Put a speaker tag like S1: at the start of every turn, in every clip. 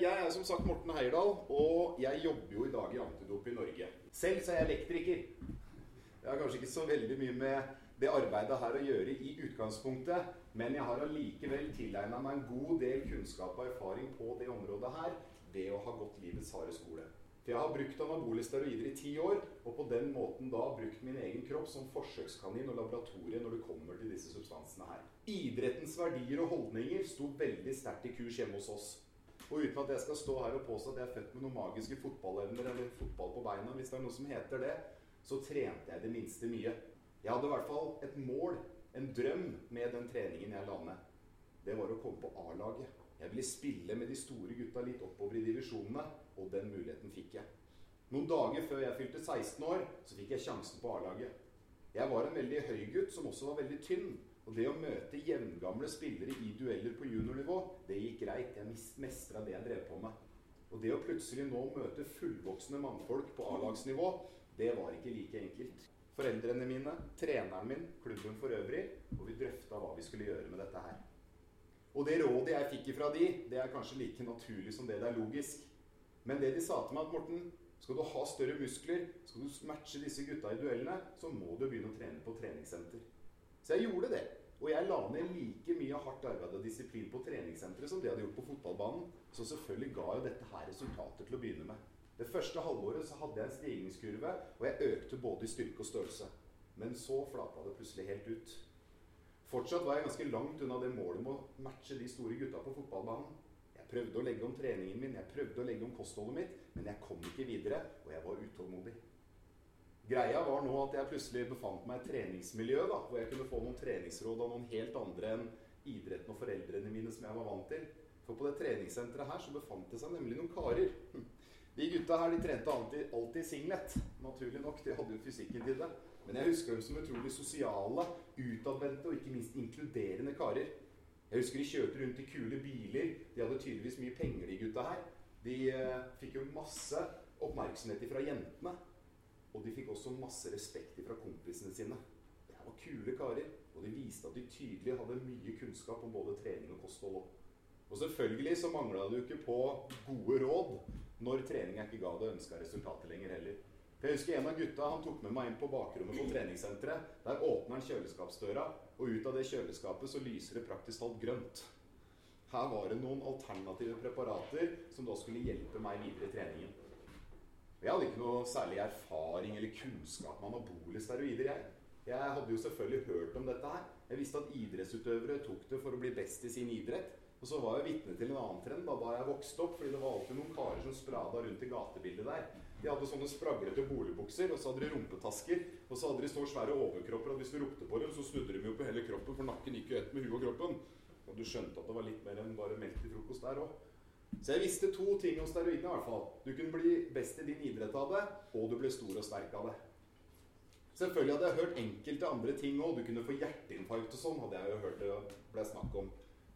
S1: jeg er som sagt Morten Heierdal, og jeg jobber jo i dag i Antidop i Norge. Selv så er jeg elektriker. Jeg har kanskje ikke så veldig mye med det arbeidet her å gjøre i utgangspunktet, men jeg har allikevel tilegna meg en god del kunnskap og erfaring på det området her ved å ha gått livets harde skole. For jeg har brukt anabole steroider i ti år, og på den måten da brukt min egen kropp som forsøkskanin og laboratorie når det kommer til disse substansene her. Idrettens verdier og holdninger sto veldig sterkt i kurs hjemme hos oss. Og uten at jeg skal stå her og påstå at jeg er født med noen magiske fotballevner eller fotball på beina, hvis det er noe som heter det, så trente jeg det minste mye. Jeg hadde i hvert fall et mål, en drøm, med den treningen jeg la ned. Det var å komme på A-laget. Jeg ville spille med de store gutta litt oppover i divisjonene, og den muligheten fikk jeg. Noen dager før jeg fylte 16 år, så fikk jeg sjansen på A-laget. Jeg var en veldig høy gutt som også var veldig tynn. Og det å møte jevngamle spillere i dueller på juniornivå, det gikk greit. Jeg mestra det jeg drev på med. Og det å plutselig nå møte fullvoksne mannfolk på A-lagsnivå, det var ikke like enkelt. Foreldrene mine, treneren min, klubben for øvrig, og vi drøfta hva vi skulle gjøre med dette her. Og det rådet jeg fikk ifra de, det er kanskje like naturlig som det det er logisk. Men det de sa til meg, at Morten, skal du ha større muskler, skal du matche disse gutta i duellene, så må du begynne å trene på treningssenter. Så jeg gjorde det. Og jeg la ned like mye hardt arbeid og disiplin på treningssenteret som det jeg hadde gjort på fotballbanen. Så selvfølgelig ga jo dette her resultater til å begynne med. Det første halvåret så hadde jeg en stigningskurve, og jeg økte både i styrke og størrelse. Men så flata det plutselig helt ut. Fortsatt var jeg ganske langt unna det målet med å matche de store gutta på fotballbanen. Jeg prøvde å legge om treningen min, jeg prøvde å legge om kostholdet mitt, men jeg kom ikke videre, og jeg var utålmodig. Greia var nå at jeg plutselig befant meg i et treningsmiljø da, hvor jeg kunne få noen treningsråd av noen helt andre enn idretten og foreldrene mine som jeg var vant til. For på det treningssenteret her så befant det seg nemlig noen karer. De gutta her de trente alltid, alltid singlet. Naturlig nok, de hadde jo fysikken til det. Men jeg husker dem som utrolig sosiale, utadvendte og ikke minst inkluderende karer. Jeg husker de kjørte rundt i kule biler. De hadde tydeligvis mye penger, de gutta her. De eh, fikk jo masse oppmerksomhet fra jentene. Og de fikk også masse respekt fra kompisene sine. Det var kule karer. Og de viste at de tydelig hadde mye kunnskap om både trening og kosthold. Og selvfølgelig så mangla jo ikke på gode råd når treninga ikke ga det ønska resultatet lenger heller. Jeg husker En av gutta han tok med meg inn på bakrommet på treningssenteret. Der åpner han kjøleskapsdøra, og ut av det kjøleskapet så lyser det praktisk talt grønt. Her var det noen alternative preparater som da skulle hjelpe meg videre i treningen. Jeg hadde ikke noe særlig erfaring eller kunnskap med anabole steroider. Jeg. jeg hadde jo selvfølgelig hørt om dette her. Jeg visste at idrettsutøvere tok det for å bli best i sin idrett. Og så var jeg vitne til en annen trend da, da jeg vokste opp. fordi det var alltid noen karer som sprada rundt i gatebildet der. De hadde sånne spraglete boligbukser, og så hadde de rumpetasker. Og så hadde de så svære overkropper at hvis du ropte på dem, så snudde de jo på hele kroppen, for nakken gikk jo ett med huet og kroppen. Og du skjønte at det var litt mer enn bare melk til frokost der òg. Så jeg visste to ting om steroidene i hvert fall. Du kunne bli best i din idrett av det, og du ble stor og sterk av det. Selvfølgelig hadde jeg hørt enkelte andre ting òg. Du kunne få hjerteinfarkt og sånn, hadde jeg jo hørt det ble snakk om.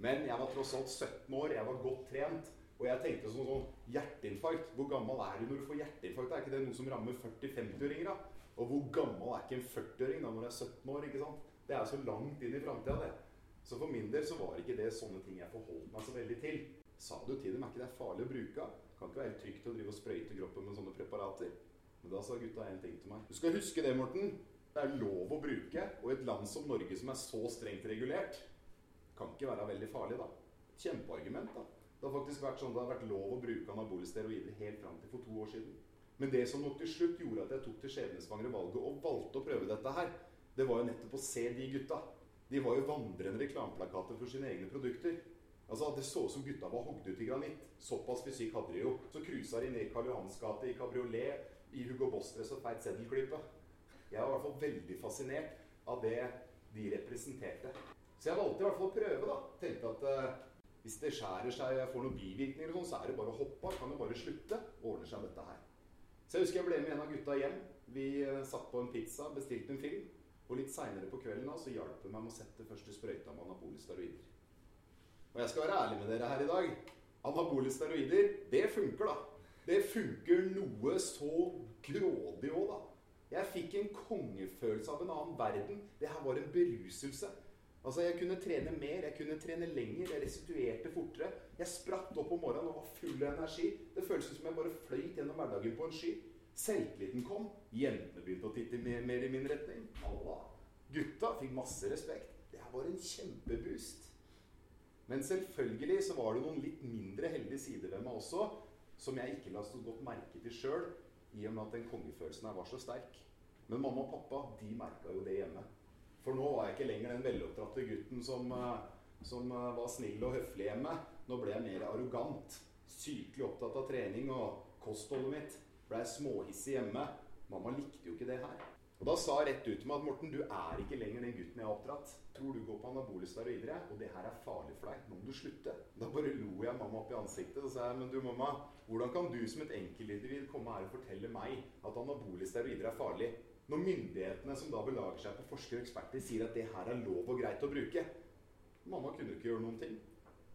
S1: Men jeg var tross alt 17 år, jeg var godt trent. Og jeg tenkte sånn, sånn Hjerteinfarkt. Hvor gammel er du når du får hjerteinfarkt? Er ikke det noe som rammer 40-50-åringer? da? Og hvor gammel er ikke en 40-åring da når du er 17 år? ikke sant? Det er så langt inn i framtida, det. Så for min del så var ikke det sånne ting jeg forholdt meg så veldig til. Sa du til dem er ikke det farlig å bruke? Kan ikke være trygt å drive og sprøyte kroppen med sånne preparater. Men da sa gutta en ting til meg. Du skal huske det, Morten. Det er lov å bruke. Og i et land som Norge som er så strengt regulert, kan ikke være veldig farlig, da. Kjempeargument, da. Det har faktisk vært sånn det har vært lov å bruke anabole steroider helt fram til for to år siden. Men det som nok til slutt gjorde at jeg tok det skjebnesvangre valget og valgte å prøve dette her, det var jo nettopp å se de gutta. De var jo vandrende reklameplakater for sine egne produkter. Altså, Det så ut som gutta var hogd ut i granitt. Såpass fysikk hadde de jo. Så cruisa de ned Karl Johans gate i kabriolet, i Hugo Boss-dress og feit seddelklype. Jeg var i hvert fall veldig fascinert av det de representerte. Så jeg valgte i hvert fall å prøve. da. Tenkte at uh, hvis det skjærer seg og jeg får noen bivirkninger, og sånn, så er det bare å hoppe av. Kan jo bare slutte. Ordner seg dette her. Så jeg husker jeg ble med en av gutta hjem. Vi uh, satt på en pizza, bestilte en film. Og litt seinere på kvelden da, så hjalp hun meg med å sette første sprøyta med anabole steroider. Og jeg skal være ærlig med dere her i dag. Anabole steroider, det funker, da. Det funker noe så grådig òg, da. Jeg fikk en kongefølelse av en annen verden. Det her var en beruselse. Altså, Jeg kunne trene mer, jeg kunne trene lenger, jeg restituerte fortere. Jeg spratt opp om morgenen og var full av energi. Det føltes som jeg bare fløyt gjennom hverdagen på en sky. Selvtilliten kom. Jentene begynte å titte mer, mer i min retning. Allah. Gutta fikk masse respekt. Det her var en kjempeboost. Men selvfølgelig så var det noen litt mindre heldige sider ved meg også, som jeg ikke la så godt merke til sjøl, i og med at den kongefølelsen her var så sterk. Men mamma og pappa de merka jo det hjemme. For nå var jeg ikke lenger den veloppdratte gutten som, eh, som, eh, var snill og høflig hjemme. Nå ble jeg mer arrogant. Sykelig opptatt av trening og kostholdet mitt. Blei småhissig hjemme. Mamma likte jo ikke det her. Og Da sa jeg rett ut til meg at Morten, du er ikke lenger den gutten jeg har oppdratt. Tror du går på anabole steroider, og det her er farlig for deg. Nå må du slutte. Da bare lo jeg mamma opp i ansiktet og sa men du mamma, hvordan kan du som et enkeltindivid komme her og fortelle meg at anabole steroider er farlig? Når myndighetene som da belager seg på forskere og eksperter, sier at det her er lov og greit å bruke. Mamma kunne ikke gjøre noen ting.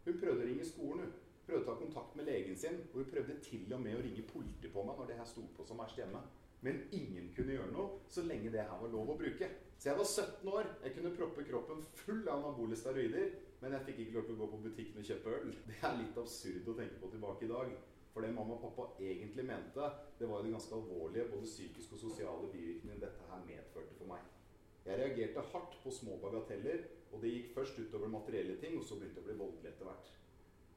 S1: Hun prøvde å ringe skolen. Hun prøvde å ta kontakt med legen sin. Og hun prøvde til og med å ringe politiet på meg når det her sto på som verst hjemme. Men ingen kunne gjøre noe så lenge det her var lov å bruke. Så jeg var 17 år. Jeg kunne proppe kroppen full av anabole steroider. Men jeg fikk ikke lov til å gå på butikken og kjøpe øl. Det er litt absurd å tenke på tilbake i dag. For det mamma og pappa egentlig mente, det var jo det ganske alvorlige både psykiske og sosiale bivirkningene dette her medførte for meg. Jeg reagerte hardt på små bagateller, og det gikk først utover materielle ting, og så begynte det å bli voldelig etter hvert.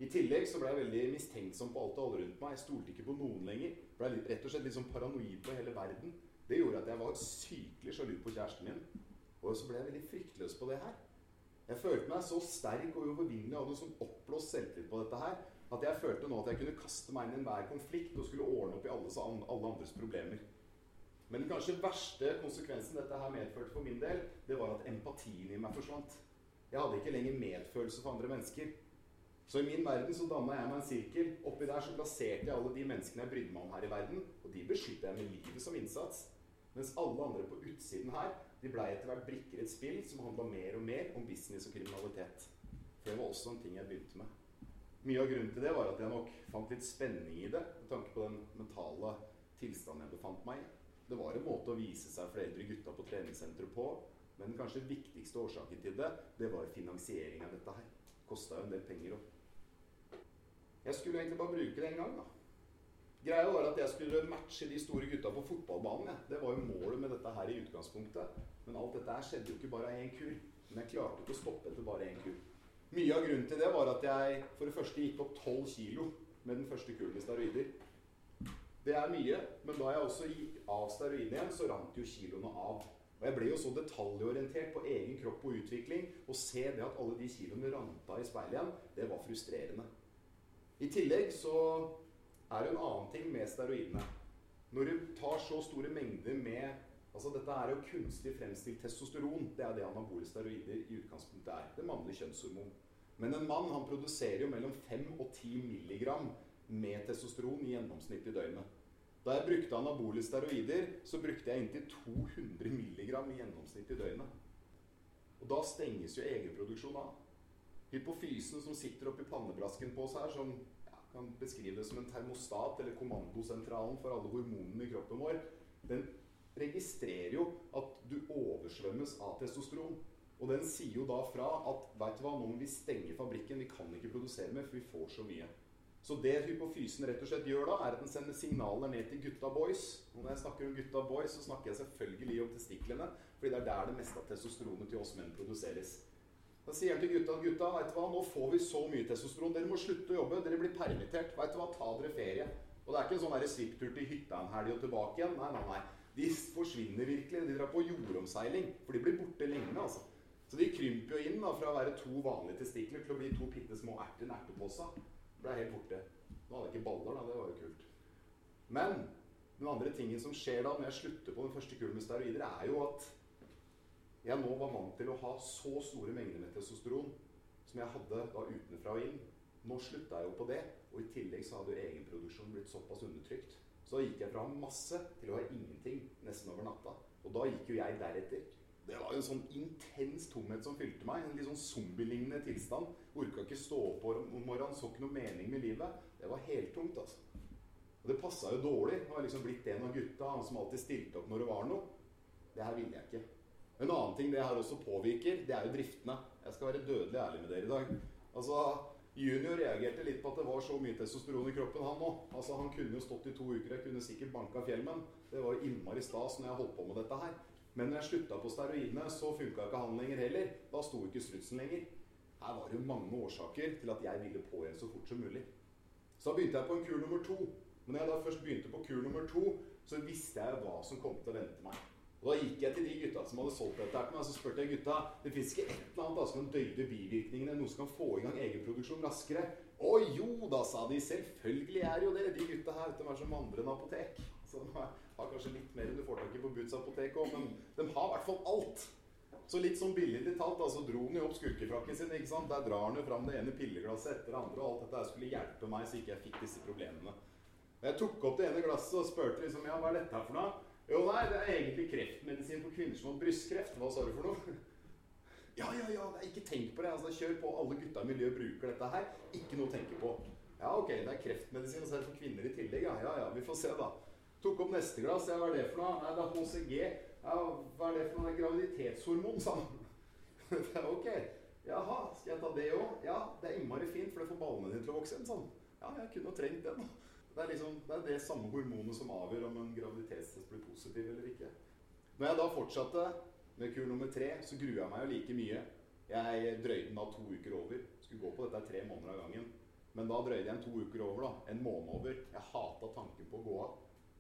S1: I tillegg så ble jeg veldig mistenksom på alt og alle rundt meg. Jeg stolte ikke på noen lenger. Ble rett og slett litt sånn paranoid på hele verden. Det gjorde at jeg var sykelig sjalu på kjæresten min. Og så ble jeg veldig fryktløs på det her. Jeg følte meg så sterk og uovervinnelig og hadde sånn oppblåst selvtillit på dette her at jeg følte nå at jeg kunne kaste meg inn i enhver konflikt og skulle ordne opp i alle, alle, andres problemer. Men den kanskje verste konsekvensen dette her medførte for min del, det var at empatien i meg forsvant. Jeg hadde ikke lenger medfølelse for andre mennesker. Så i min verden så danna jeg meg en sirkel. Oppi der så plasserte jeg alle de menneskene jeg brydde meg om her i verden. Og de beskytta jeg med livet som innsats. Mens alle andre på utsiden her de blei etter hvert brikker i et spill som handla mer og mer om business og kriminalitet. For det var også en ting jeg begynte med. Mye av grunnen til det var at jeg nok fant litt spenning i det, med tanke på den mentale tilstanden jeg befant meg i. Det var en måte å vise seg for eldre gutta på treningssenteret på. Men den kanskje viktigste årsaken til det, det var finansiering av dette her. Kosta jo en del penger òg. Jeg skulle egentlig bare bruke det en gang, da. Greia var at jeg skulle matche de store gutta på fotballbanen. Ja. Det var jo målet med dette her i utgangspunktet. Men alt dette her skjedde jo ikke bare av én kur. Men jeg klarte ikke å stoppe etter bare én kur. Mye av grunnen til det var at jeg for det første gikk opp 12 kilo med den første kuren med steroider. Det er mye, men da jeg også gikk av steroidene igjen, så rant jo kiloene av. Og Jeg ble jo så detaljorientert på egen kropp og utvikling. Å se det at alle de kiloene ranta i speilet igjen, det var frustrerende. I tillegg så er det en annen ting med steroidene. Når du tar så store mengder med Altså Dette er jo kunstig fremstilt testosteron. Det er det anabole steroider i utgangspunktet er. Det mannlige kjønnshormon. Men en mann han produserer jo mellom 5 og 10 milligram med testosteron i gjennomsnitt i døgnet. Da jeg brukte anabole steroider, så brukte jeg inntil 200 milligram i gjennomsnitt i døgnet. Og da stenges jo egenproduksjon av. Hypofysen som sitter oppi pannebrasken på oss her, som ja, kan beskrive det som en termostat eller kommandosentralen for alle hormonene i kroppen vår, den registrerer jo at du oversvømmes av testosteron. Og den sier jo da fra at vet du hva, nå må vi stenge fabrikken. Vi kan ikke produsere mer, for vi får så mye. Så det hypofysen rett og slett gjør da, er at den sender signaler ned til gutta boys. Og når jeg snakker om gutta boys, så snakker jeg selvfølgelig om testiklene. fordi det er der det meste av testosteronet til oss menn produseres. Da sier han til gutta gutta, vet du hva, nå får vi så mye testosteron. Dere må slutte å jobbe. Dere blir permittert. Vet du hva, ta dere ferie. Og det er ikke en sånn svipptur til hytta en helg og tilbake igjen. Nei, nei, nei. De forsvinner virkelig. De drar på jordomseiling. For de blir borte lenge, altså. Så de krymper jo inn da, fra å være to vanlige testikler til å bli to bitte små erter en ertepose. Ble helt borte. Nå hadde jeg ikke baller, da. Det var jo kult. Men den andre tingen som skjer da når jeg slutter på den første kulen med steroider, er jo at jeg nå var vant til å ha så store mengder med testosteron som jeg hadde da utenfra og inn. Nå slutta jeg jo på det, og i tillegg så hadde jo egenproduksjonen blitt såpass undertrykt. Så da gikk jeg fra masse til å ha ingenting nesten over natta. Og da gikk jo jeg deretter. Det var jo en sånn intens tomhet som fylte meg. En litt sånn zombielignende tilstand. Orka ikke stå opp om morgenen, så ikke noe mening med livet. Det var heltungt, altså. Og det passa jo dårlig. Jeg var liksom blitt en av gutta, han som alltid stilte opp når det var noe. Det her ville jeg ikke. En annen ting det her også påvirker, det er jo driftene. Jeg skal være dødelig ærlig med dere i dag. Altså, Junior reagerte litt på at det var så mye testosteron i kroppen, han òg. Altså, han kunne jo stått i to uker, jeg kunne sikkert banka Fjellmenn. Det var jo innmari stas når jeg holdt på med dette her. Men når jeg slutta på steroidene, så funka ikke han lenger heller. Da sto ikke strutsen lenger. Her var det jo mange årsaker til at jeg ville på igjen så fort som mulig. Så da begynte jeg på en kur nummer to. Men når jeg da først begynte på kur nummer to, så visste jeg hva som kom til å vente meg. Og Da gikk jeg til de gutta som hadde solgt dette her til meg, så spurte jeg gutta det fins ikke et eller annet da som kan døyde bivirkningene, noe som kan få i gang egenproduksjon raskere. Å jo da, sa de. Selvfølgelig er jo det. De gutta her de er som vandrende apotek. Så de har kanskje litt mer enn du får tak i på Boots apotek òg, men de har i hvert fall alt. Så litt sånn billig talt, da, så dro han jo opp skurkefrakken sin. ikke sant? Der drar han jo fram det ene pilleglasset etter det andre, og alt dette skulle hjelpe meg så ikke jeg fikk disse problemene. Jeg tok opp det ene glasset og spurte liksom, ja, hva er dette her for noe? Jo, nei, det er egentlig kreftmedisin for kvinner som har brystkreft. Hva sa du for noe? Ja, ja, ja, ikke tenk på det. altså Kjør på. Alle gutta i miljøet bruker dette her. Ikke noe å tenke på. Ja, ok, det er kreftmedisin, og så er det for kvinner i tillegg. Ja, ja, ja, vi får se, da. Tok opp neste glass. Ja, hva er det for noe? Nei, det er HCG. Ja, hva er det for noe? Det er graviditetshormon, sa han. ok. Jaha, skal jeg ta det òg? Ja, det er innmari fint, for det får ballene dine til å vokse. igjen, Sånn. Ja, jeg kunne trengt den. Det er, liksom, det er det samme hormonet som avgjør om en graviditetstest blir positiv eller ikke. Når jeg da fortsatte med kur nummer tre, så gruer jeg meg jo like mye. Jeg drøyde den da to uker over. Skulle gå på dette tre måneder av gangen. Men da drøyde jeg en to uker over. da, En måned over. Jeg hata tanken på å gå av.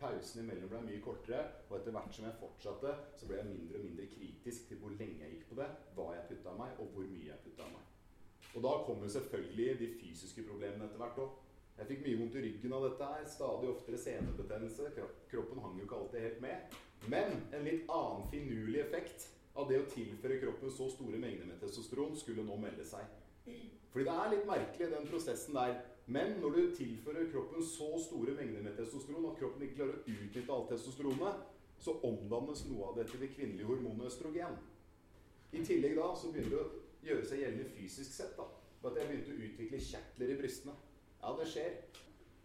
S1: Pausen imellom ble mye kortere, og etter hvert som jeg fortsatte, så ble jeg mindre og mindre kritisk til hvor lenge jeg gikk på det, hva jeg putta meg, og hvor mye jeg putta meg. Og da kommer selvfølgelig de fysiske problemene etter hvert òg. Jeg fikk mye vondt i ryggen av dette her. Stadig oftere senebetennelse. Kroppen hang jo ikke alltid helt med. Men en litt annen finurlig effekt av det å tilføre kroppen så store mengder med testosteron skulle nå melde seg. Fordi det er litt merkelig, den prosessen der. Men når du tilfører kroppen så store mengder med testosteron at kroppen ikke klarer å utnytte alt testosteronet, så omdannes noe av det til det kvinnelige hormonet østrogen. I tillegg da så begynner det å gjøre seg gjeldende fysisk sett. da, for at jeg begynte å utvikle kjertler i brystene. Ja, det skjer.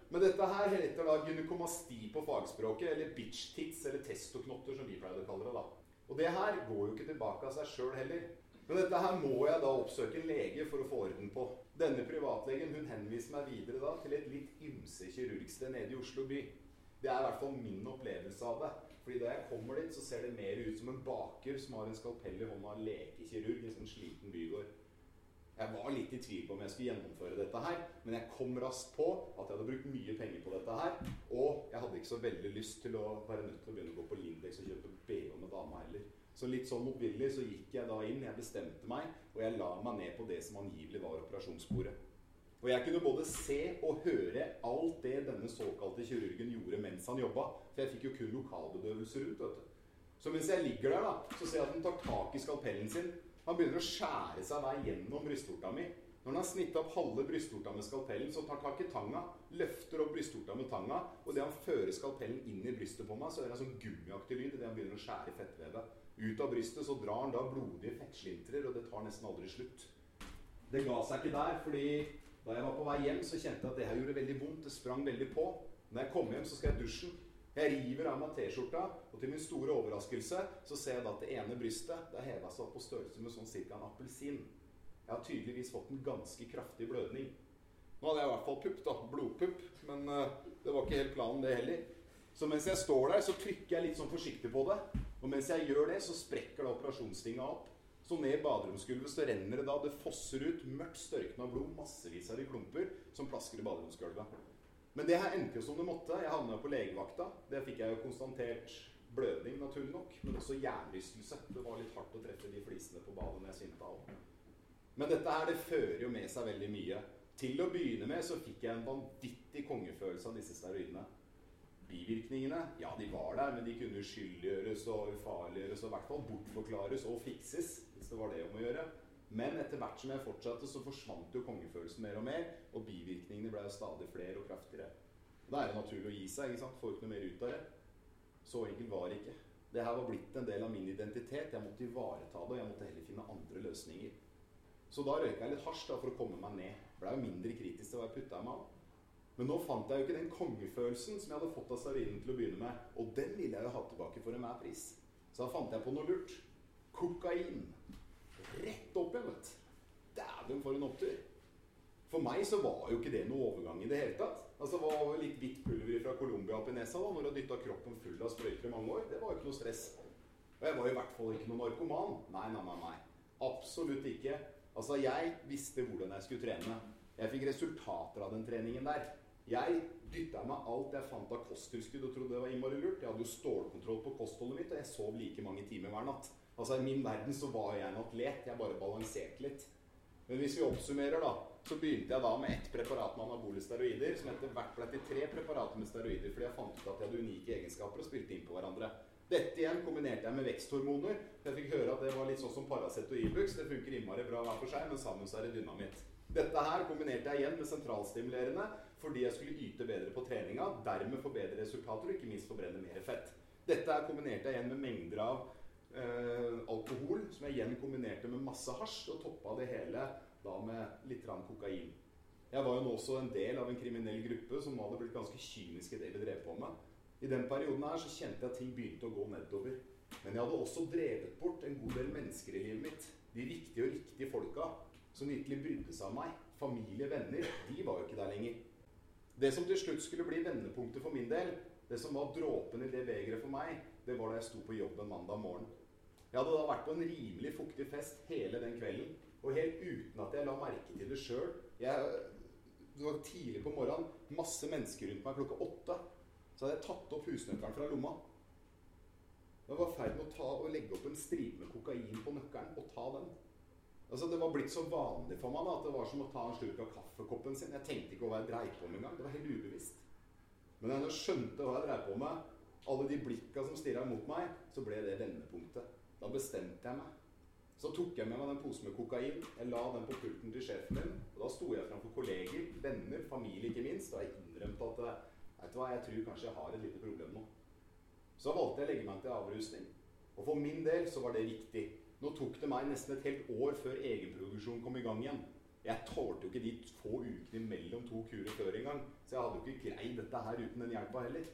S1: Men dette her heter da gynekomasti på fagspråket, eller bitch tits, eller testoknotter, som vi pleide å kalle det. da. Og det her går jo ikke tilbake av seg sjøl heller. Men dette her må jeg da oppsøke en lege for å få orden på. Denne privatlegen hun henviser meg videre da til et litt ymse kirurgsted nede i Oslo by. Det er i hvert fall min opplevelse av det. Fordi da jeg kommer dit, så ser det mer ut som en baker som har en skalpell i hånda, lekekirurg i en sånn sliten bygård. Jeg var litt i tvil på om jeg skulle gjennomføre dette her, men jeg kom raskt på at jeg hadde brukt mye penger på dette her. Og jeg hadde ikke så veldig lyst til å være nødt til å begynne å gå på Lindex og kjøpe BH med dama heller. Så litt sånn motvillig så gikk jeg da inn, jeg bestemte meg, og jeg la meg ned på det som angivelig var operasjonsbordet. Og jeg kunne både se og høre alt det denne såkalte kirurgen gjorde mens han jobba. For jeg fikk jo kun lokalbedøvelser rundt. vet du. Så mens jeg ligger der, da, så ser jeg at han tar tak i skalpellen sin han begynner å skjære seg vei gjennom brystvorta mi. Når han har snitta opp halve brystvorta med skalpellen, så tar tak i tanga, løfter opp brystvorta med tanga, og det han fører skalpellen inn i brystet på meg, så er det en sånn gummiaktig lyd idet han begynner å skjære fettvevet. Ut av brystet så drar han da blodige fettslintrer, og det tar nesten aldri slutt. Det ga seg ikke der, fordi da jeg var på vei hjem, så kjente jeg at det her gjorde veldig vondt. Det sprang veldig på. Når jeg kom hjem, så skal jeg dusje. Jeg river av meg T-skjorta, og til min store overraskelse så ser jeg da at det ene brystet det heva seg opp på størrelse med sånn cirka en appelsin. Jeg har tydeligvis fått en ganske kraftig blødning. Nå hadde jeg i hvert fall pupp, da. Blodpupp. Men uh, det var ikke helt planen, det heller. Så mens jeg står der, så trykker jeg litt sånn forsiktig på det. Og mens jeg gjør det, så sprekker da operasjonstinga opp. Så ned baderomsgulvet så renner det da. Det fosser ut mørkt størkna blod, massevis av de klumper, som plasker i baderomsgulvet. Men det her endte jo som det måtte. Jeg havna på legevakta. Der fikk jeg jo konstatert blødning, naturlig nok, men også hjernerystelse. Det var litt hardt å treffe de flisene på badet når jeg svimte av. Men dette her, det fører jo med seg veldig mye. Til å begynne med så fikk jeg en vanvittig kongefølelse av disse steroidene. Bivirkningene, ja, de var der, men de kunne uskyldiggjøres og ufarliggjøres og i hvert fall bortforklares og fikses, hvis det var det om å gjøre. Men etter hvert som jeg fortsatte, så forsvant jo kongefølelsen mer og mer. Og bivirkningene ble jo stadig flere og kraftigere. Da er det naturlig å gi seg. ikke sant? Får ikke noe mer ut av det. Så enkelt var det ikke. Det her var blitt en del av min identitet. Jeg måtte ivareta det, og jeg måtte heller finne andre løsninger. Så da røyka jeg litt hasj da, for å komme meg ned. Blei jo mindre kritisk til hva jeg putta i meg. Men nå fant jeg jo ikke den kongefølelsen som jeg hadde fått av stearinen til å begynne med. Og den ville jeg jo ha tilbake for enhver pris. Så da fant jeg på noe lurt. Kokain. Rett opp igjen, vet du. Dæven, for en opptur. For meg så var jo ikke det noe overgang i det hele tatt. Altså, Det var litt hvitt pulver fra Colombia opp i nesa da, når du har dytta kroppen full av sprøyter i mange år. Det var jo ikke noe stress. Og jeg var i hvert fall ikke noen narkoman. Nei, nei, nei. nei. Absolutt ikke. Altså, jeg visste hvordan jeg skulle trene. Jeg fikk resultater av den treningen der. Jeg dytta meg alt jeg fant av kosttilskudd og trodde det var innmari lurt. Jeg hadde jo stålkontroll på kostholdet mitt, og jeg sov like mange timer hver natt. Altså, I min verden så var jeg en atlet. Jeg bare balanserte litt. Men hvis vi oppsummerer, da, så begynte jeg da med ett preparat med anabole steroider, som etter hvert ble til tre preparater med steroider, fordi jeg fant ut at de hadde unike egenskaper og spilte inn på hverandre. Dette igjen kombinerte jeg med veksthormoner. Jeg fikk høre at det var litt sånn som Paracet og Ibux. Det funker innmari bra hver for seg, men sammen så er det dynamitt. Dette her kombinerte jeg igjen med sentralstimulerende fordi jeg skulle yte bedre på treninga, dermed få bedre resultater og ikke minst forbrenne mer fett. Dette er kombinerte jeg igjen med mengder av øh, alkohol, som jeg igjen kombinerte med masse hasj, og toppa det hele da med litt kokain. Jeg var jo nå også en del av en kriminell gruppe som hadde blitt ganske kynisk i det vi drev på med. I den perioden her så kjente jeg at ting begynte å gå nedover. Men jeg hadde også drevet bort en god del mennesker i livet mitt. De riktige og riktige folka som virkelig brydde seg om meg. Familie, venner. De var jo ikke der lenger. Det som til slutt skulle bli vendepunktet for min del, det som var dråpen i det begeret for meg, det var da jeg sto på jobben mandag morgen. Jeg hadde da vært på en rimelig fuktig fest hele den kvelden. Og helt uten at jeg la merke til det sjøl. Det var tidlig på morgenen, masse mennesker rundt meg klokka åtte. Så hadde jeg tatt opp husnøkkelen fra lomma. Jeg var i ferd med å ta legge opp en stripe med kokain på nøkkelen og ta den. Altså, Det var blitt så vanlig for meg da, at det var som å ta en slurk av kaffekoppen sin. Jeg tenkte ikke hva jeg dreiv på med engang. Det var helt ubevisst. Men da jeg skjønte hva jeg dreiv på med, alle de blikka som stirra mot meg, så ble det vendepunktet. Da bestemte jeg meg. Så tok jeg med meg den posen med kokain. Jeg la den på pulten til sjefen min. Og da sto jeg framfor kolleger, venner, familie ikke minst, og jeg innrømte at vet du hva, jeg tror kanskje jeg har et lite problem nå. Så valgte jeg å legge meg til avrusning. Og for min del så var det riktig. Nå tok det meg nesten et helt år før egenproduksjonen kom i gang igjen. Jeg tålte jo ikke de få ukene mellom to kurer før engang. Så jeg hadde jo ikke greid dette her uten den hjelpa heller.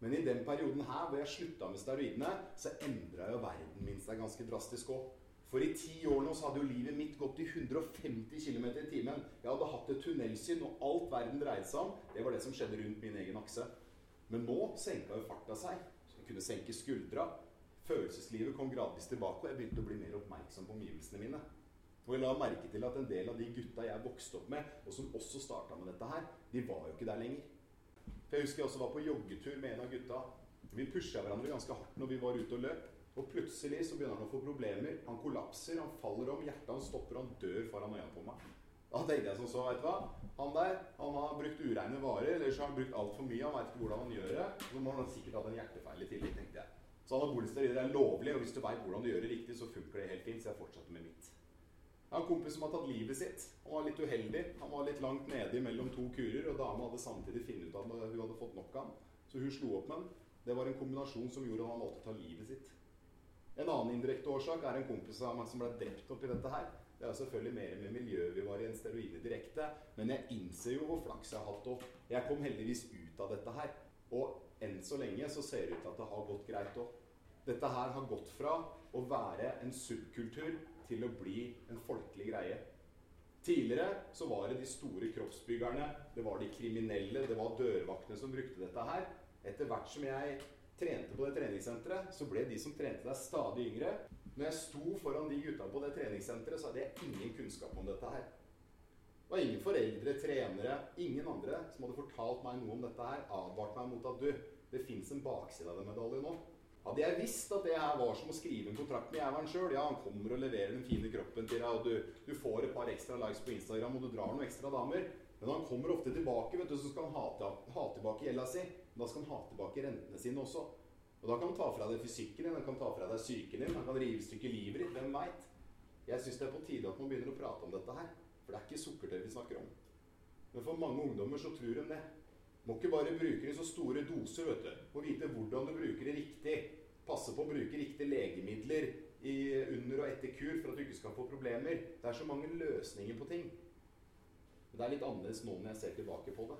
S1: Men i den perioden her hvor jeg slutta med steroidene, så endra jo verden min seg ganske drastisk òg. For i ti år nå så hadde jo livet mitt gått i 150 km i timen. Jeg hadde hatt et tunnelsyn, og alt verden dreide seg om, det var det som skjedde rundt min egen akse. Men nå senka jo farta seg. Så jeg kunne senke skuldra. Følelseslivet kom gradvis tilbake, og jeg begynte å bli mer oppmerksom på omgivelsene mine. Og jeg la merke til at en del av de gutta jeg vokste opp med, og som også starta med dette her, de var jo ikke der lenger. For Jeg husker jeg også var på joggetur med en av gutta. Vi pusha hverandre ganske hardt når vi var ute og løp. Og plutselig så begynner han å få problemer. Han kollapser, han faller om, hjertet hans stopper, han dør foran øynene på meg. Da tenkte jeg som så, vet du hva. Han der han har brukt ureine varer, eller så har han brukt altfor mye. Han veit ikke hvordan han gjør det. Så må han sikkert hatt en hjertefeil i tillegg, tenkte jeg. Så anabole steroider er lovlig, og hvis du veit hvordan du gjør det riktig, så funker det helt fint. Så jeg fortsetter med mitt. Jeg har en kompis som har tatt livet sitt. Han var litt uheldig. Han var litt langt nede mellom to kurer, og dama hadde samtidig funnet ut at hun hadde fått nok av ham. Så hun slo opp med ham. Det var en kombinasjon som gjorde at han valgte å ta livet sitt. En annen indirekte årsak er en kompis av meg som ble drept oppi dette her. Det er selvfølgelig mer med miljøet vi var i enn steroider direkte. Men jeg innser jo hvor flaks jeg har hatt. Og jeg kom heldigvis ut av dette her. Og enn så lenge så ser det ut til at det har gått greit òg. Dette her har gått fra å være en subkultur til å bli en folkelig greie. Tidligere så var det de store kroppsbyggerne, det var de kriminelle, det var dørvaktene som brukte dette her. Etter hvert som jeg trente på det treningssenteret, så ble de som trente deg, stadig yngre. Når jeg sto foran de gutta på det treningssenteret, så hadde jeg ingen kunnskap om dette her. Det var ingen foreldre, trenere, ingen andre som hadde fortalt meg noe om dette her, advart meg mot at du, det fins en bakside av den medaljen nå. Hadde jeg visst at det her var som å skrive en kontrakt med jævelen sjøl Ja, han kommer og leverer den fine kroppen til deg, og du, du, får et par ekstra likes på Instagram, og du drar noen ekstra damer. Men han kommer ofte tilbake, vet du, så skal han ha, ha tilbake gjelda si. Men da skal han ha tilbake rentene sine også. Og da kan han ta fra deg fysikken din, han kan ta fra deg psyken din, han kan rive i stykker livet ditt. Hvem veit? Jeg syns det er på tide at man begynner å prate om dette her. For det er ikke sukkertøy vi snakker om. Men for mange ungdommer så tror de det. Må ikke bare bruke det i så store doser, vet du. Må vite hvordan du bruker det riktig. Passe på å bruke riktige legemidler i, under og etter kur for at du ikke skal få problemer. Det er så mange løsninger på ting. Men det er litt annerledes nå når jeg ser tilbake på det.